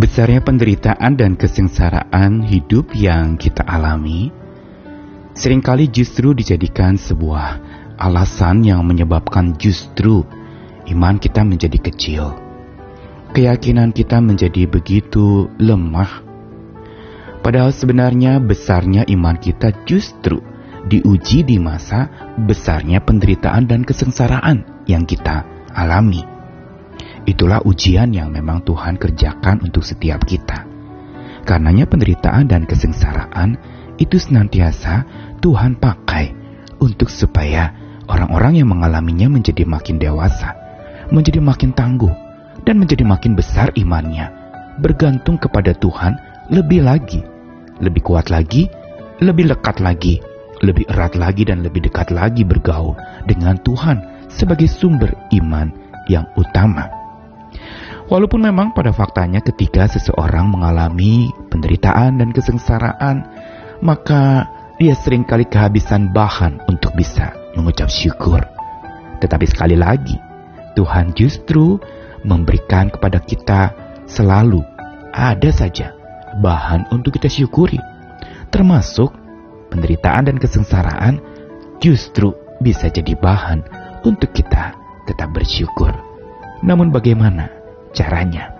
Besarnya penderitaan dan kesengsaraan hidup yang kita alami sering kali justru dijadikan sebuah alasan yang menyebabkan justru iman kita menjadi kecil. Keyakinan kita menjadi begitu lemah. Padahal sebenarnya besarnya iman kita justru diuji di masa besarnya penderitaan dan kesengsaraan yang kita alami. Itulah ujian yang memang Tuhan kerjakan untuk setiap kita. Karenanya penderitaan dan kesengsaraan itu senantiasa Tuhan pakai untuk supaya orang-orang yang mengalaminya menjadi makin dewasa, menjadi makin tangguh, dan menjadi makin besar imannya, bergantung kepada Tuhan lebih lagi, lebih kuat lagi, lebih lekat lagi, lebih erat lagi dan lebih dekat lagi bergaul dengan Tuhan sebagai sumber iman yang utama. Walaupun memang pada faktanya ketika seseorang mengalami penderitaan dan kesengsaraan, maka dia sering kali kehabisan bahan untuk bisa mengucap syukur. Tetapi sekali lagi, Tuhan justru memberikan kepada kita selalu ada saja bahan untuk kita syukuri. Termasuk penderitaan dan kesengsaraan justru bisa jadi bahan untuk kita tetap bersyukur. Namun bagaimana caranya.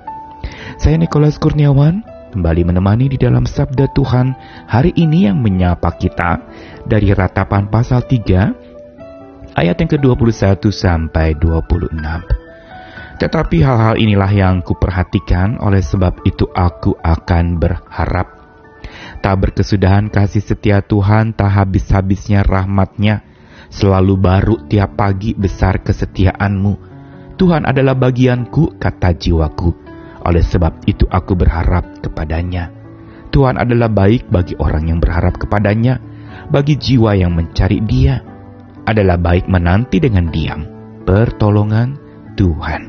Saya Nikolas Kurniawan kembali menemani di dalam Sabda Tuhan hari ini yang menyapa kita dari ratapan pasal 3 ayat yang ke-21 sampai 26. Tetapi hal-hal inilah yang kuperhatikan oleh sebab itu aku akan berharap. Tak berkesudahan kasih setia Tuhan, tak habis-habisnya rahmatnya, selalu baru tiap pagi besar kesetiaanmu Tuhan adalah bagianku, kata jiwaku. Oleh sebab itu aku berharap kepadanya. Tuhan adalah baik bagi orang yang berharap kepadanya, bagi jiwa yang mencari dia. Adalah baik menanti dengan diam pertolongan Tuhan.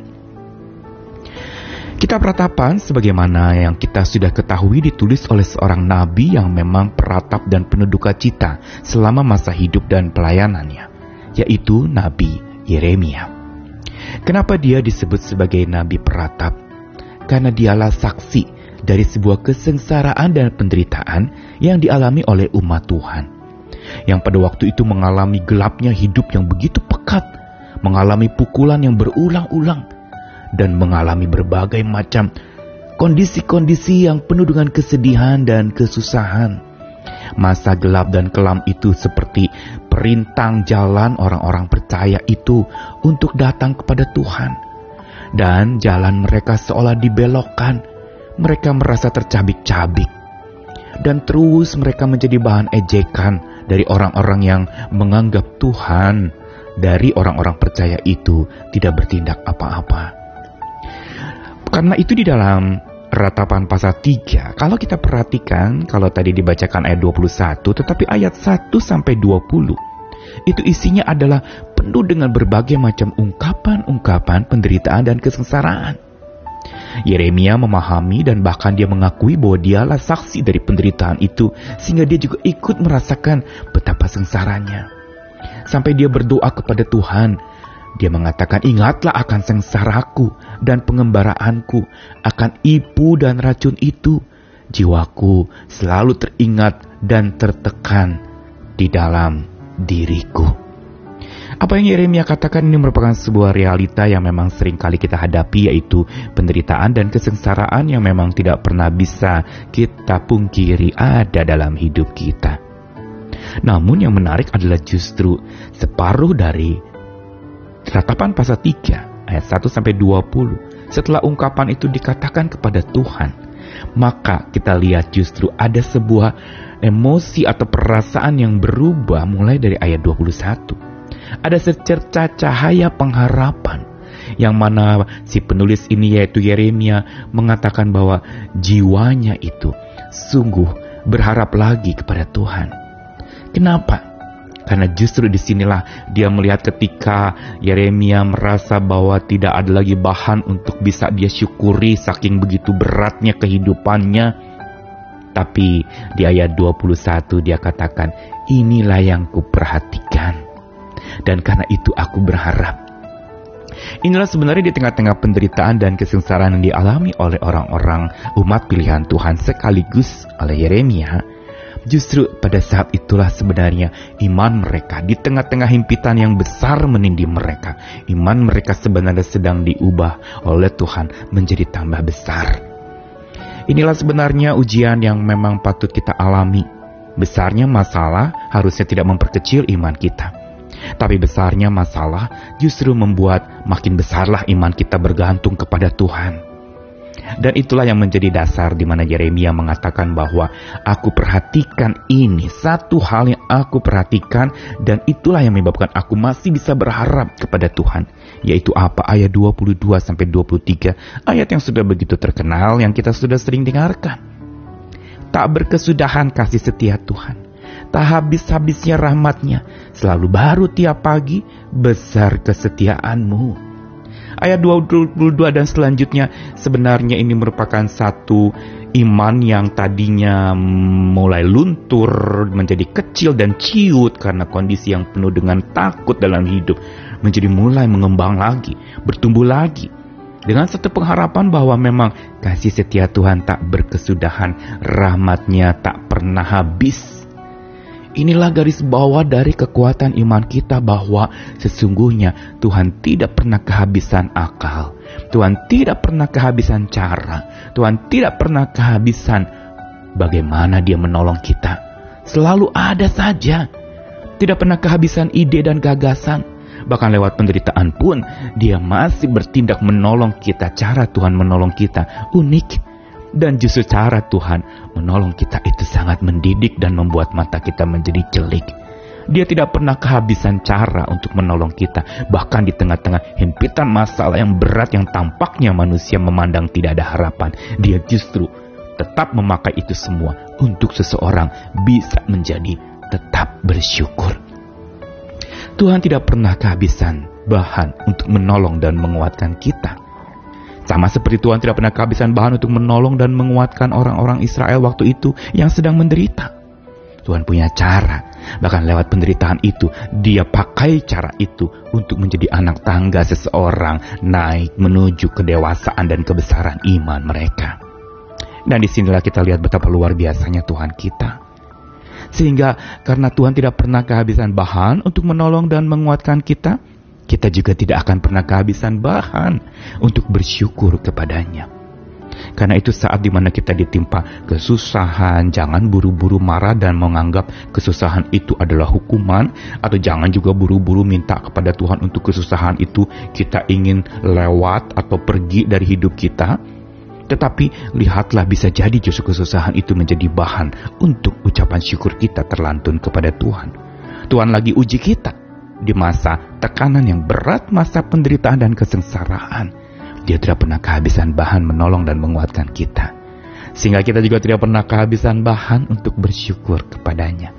Kitab Ratapan sebagaimana yang kita sudah ketahui ditulis oleh seorang nabi yang memang peratap dan penuh duka cita selama masa hidup dan pelayanannya, yaitu Nabi Yeremia. Kenapa dia disebut sebagai nabi peratap? Karena dialah saksi dari sebuah kesengsaraan dan penderitaan yang dialami oleh umat Tuhan. Yang pada waktu itu mengalami gelapnya hidup yang begitu pekat, mengalami pukulan yang berulang-ulang, dan mengalami berbagai macam kondisi-kondisi yang penuh dengan kesedihan dan kesusahan. Masa gelap dan kelam itu seperti perintang jalan orang-orang percaya itu untuk datang kepada Tuhan. Dan jalan mereka seolah dibelokkan. Mereka merasa tercabik-cabik. Dan terus mereka menjadi bahan ejekan dari orang-orang yang menganggap Tuhan dari orang-orang percaya itu tidak bertindak apa-apa. Karena itu di dalam ratapan pasal 3, kalau kita perhatikan, kalau tadi dibacakan ayat 21, tetapi ayat 1 sampai 20, itu isinya adalah penuh dengan berbagai macam ungkapan-ungkapan penderitaan dan kesengsaraan. Yeremia memahami dan bahkan dia mengakui bahwa dialah saksi dari penderitaan itu sehingga dia juga ikut merasakan betapa sengsaranya. Sampai dia berdoa kepada Tuhan, dia mengatakan, ingatlah akan sengsaraku dan pengembaraanku, akan ibu dan racun itu. Jiwaku selalu teringat dan tertekan di dalam diriku. Apa yang Yeremia katakan ini merupakan sebuah realita yang memang sering kali kita hadapi yaitu penderitaan dan kesengsaraan yang memang tidak pernah bisa kita pungkiri ada dalam hidup kita. Namun yang menarik adalah justru separuh dari Ratapan pasal 3 ayat 1 sampai 20. Setelah ungkapan itu dikatakan kepada Tuhan, maka kita lihat justru ada sebuah emosi atau perasaan yang berubah mulai dari ayat 21. Ada secerca cahaya pengharapan yang mana si penulis ini yaitu Yeremia mengatakan bahwa jiwanya itu sungguh berharap lagi kepada Tuhan. Kenapa? Karena justru di sinilah dia melihat ketika Yeremia merasa bahwa tidak ada lagi bahan untuk bisa dia syukuri saking begitu beratnya kehidupannya. Tapi di ayat 21 dia katakan, inilah yang kuperhatikan. Dan karena itu aku berharap. Inilah sebenarnya di tengah-tengah penderitaan dan kesengsaraan yang dialami oleh orang-orang umat pilihan Tuhan sekaligus oleh Yeremia. Justru pada saat itulah sebenarnya iman mereka di tengah-tengah himpitan yang besar menindih mereka. Iman mereka sebenarnya sedang diubah oleh Tuhan menjadi tambah besar. Inilah sebenarnya ujian yang memang patut kita alami. Besarnya masalah harusnya tidak memperkecil iman kita. Tapi besarnya masalah justru membuat makin besarlah iman kita bergantung kepada Tuhan. Dan itulah yang menjadi dasar di mana Yeremia mengatakan bahwa aku perhatikan ini satu hal yang aku perhatikan dan itulah yang menyebabkan aku masih bisa berharap kepada Tuhan. Yaitu apa? Ayat 22 sampai 23. Ayat yang sudah begitu terkenal yang kita sudah sering dengarkan. Tak berkesudahan kasih setia Tuhan. Tak habis-habisnya rahmatnya. Selalu baru tiap pagi besar kesetiaanmu ayat 22 dan selanjutnya sebenarnya ini merupakan satu iman yang tadinya mulai luntur menjadi kecil dan ciut karena kondisi yang penuh dengan takut dalam hidup menjadi mulai mengembang lagi, bertumbuh lagi. Dengan satu pengharapan bahwa memang kasih setia Tuhan tak berkesudahan, rahmatnya tak pernah habis Inilah garis bawah dari kekuatan iman kita bahwa sesungguhnya Tuhan tidak pernah kehabisan akal. Tuhan tidak pernah kehabisan cara. Tuhan tidak pernah kehabisan bagaimana dia menolong kita. Selalu ada saja. Tidak pernah kehabisan ide dan gagasan. Bahkan lewat penderitaan pun dia masih bertindak menolong kita. Cara Tuhan menolong kita unik dan justru cara Tuhan menolong kita itu sangat mendidik dan membuat mata kita menjadi jelik. Dia tidak pernah kehabisan cara untuk menolong kita. Bahkan di tengah-tengah himpitan masalah yang berat yang tampaknya manusia memandang tidak ada harapan. Dia justru tetap memakai itu semua untuk seseorang bisa menjadi tetap bersyukur. Tuhan tidak pernah kehabisan bahan untuk menolong dan menguatkan kita. Sama seperti Tuhan tidak pernah kehabisan bahan untuk menolong dan menguatkan orang-orang Israel waktu itu yang sedang menderita. Tuhan punya cara, bahkan lewat penderitaan itu, dia pakai cara itu untuk menjadi anak tangga seseorang naik menuju kedewasaan dan kebesaran iman mereka. Dan di sinilah kita lihat betapa luar biasanya Tuhan kita. Sehingga karena Tuhan tidak pernah kehabisan bahan untuk menolong dan menguatkan kita, kita juga tidak akan pernah kehabisan bahan untuk bersyukur kepadanya. Karena itu saat di mana kita ditimpa kesusahan, jangan buru-buru marah dan menganggap kesusahan itu adalah hukuman, atau jangan juga buru-buru minta kepada Tuhan untuk kesusahan itu kita ingin lewat atau pergi dari hidup kita. Tetapi lihatlah bisa jadi justru kesusahan itu menjadi bahan untuk ucapan syukur kita terlantun kepada Tuhan. Tuhan lagi uji kita di masa tekanan yang berat, masa penderitaan dan kesengsaraan. Dia tidak pernah kehabisan bahan menolong dan menguatkan kita. Sehingga kita juga tidak pernah kehabisan bahan untuk bersyukur kepadanya.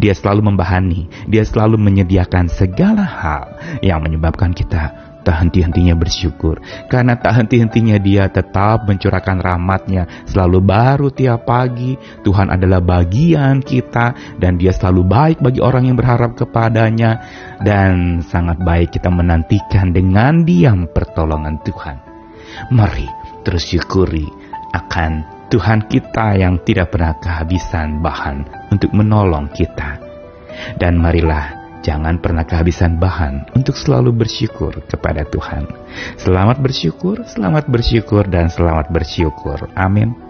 Dia selalu membahani, dia selalu menyediakan segala hal yang menyebabkan kita tak henti-hentinya bersyukur. Karena tak henti-hentinya dia tetap mencurahkan rahmatnya. Selalu baru tiap pagi. Tuhan adalah bagian kita. Dan dia selalu baik bagi orang yang berharap kepadanya. Dan sangat baik kita menantikan dengan diam pertolongan Tuhan. Mari terus syukuri akan Tuhan kita yang tidak pernah kehabisan bahan untuk menolong kita. Dan marilah Jangan pernah kehabisan bahan untuk selalu bersyukur kepada Tuhan. Selamat bersyukur, selamat bersyukur, dan selamat bersyukur. Amin.